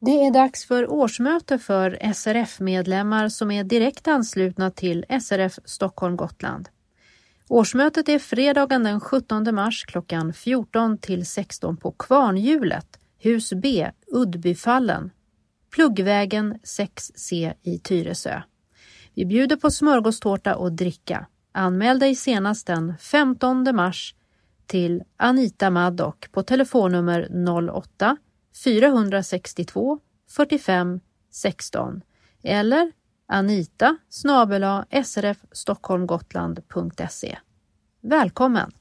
Det är dags för årsmöte för SRF-medlemmar som är direkt anslutna till SRF Stockholm Gotland. Årsmötet är fredagen den 17 mars klockan 14 till 16 på Kvarnhjulet, hus B, Uddbyfallen, Pluggvägen 6C i Tyresö. Vi bjuder på smörgåstårta och dricka. Anmäl dig senast den 15 mars till Anita Maddock på telefonnummer 08 462 45 16 eller anita srfstockholmgotland.se. Välkommen!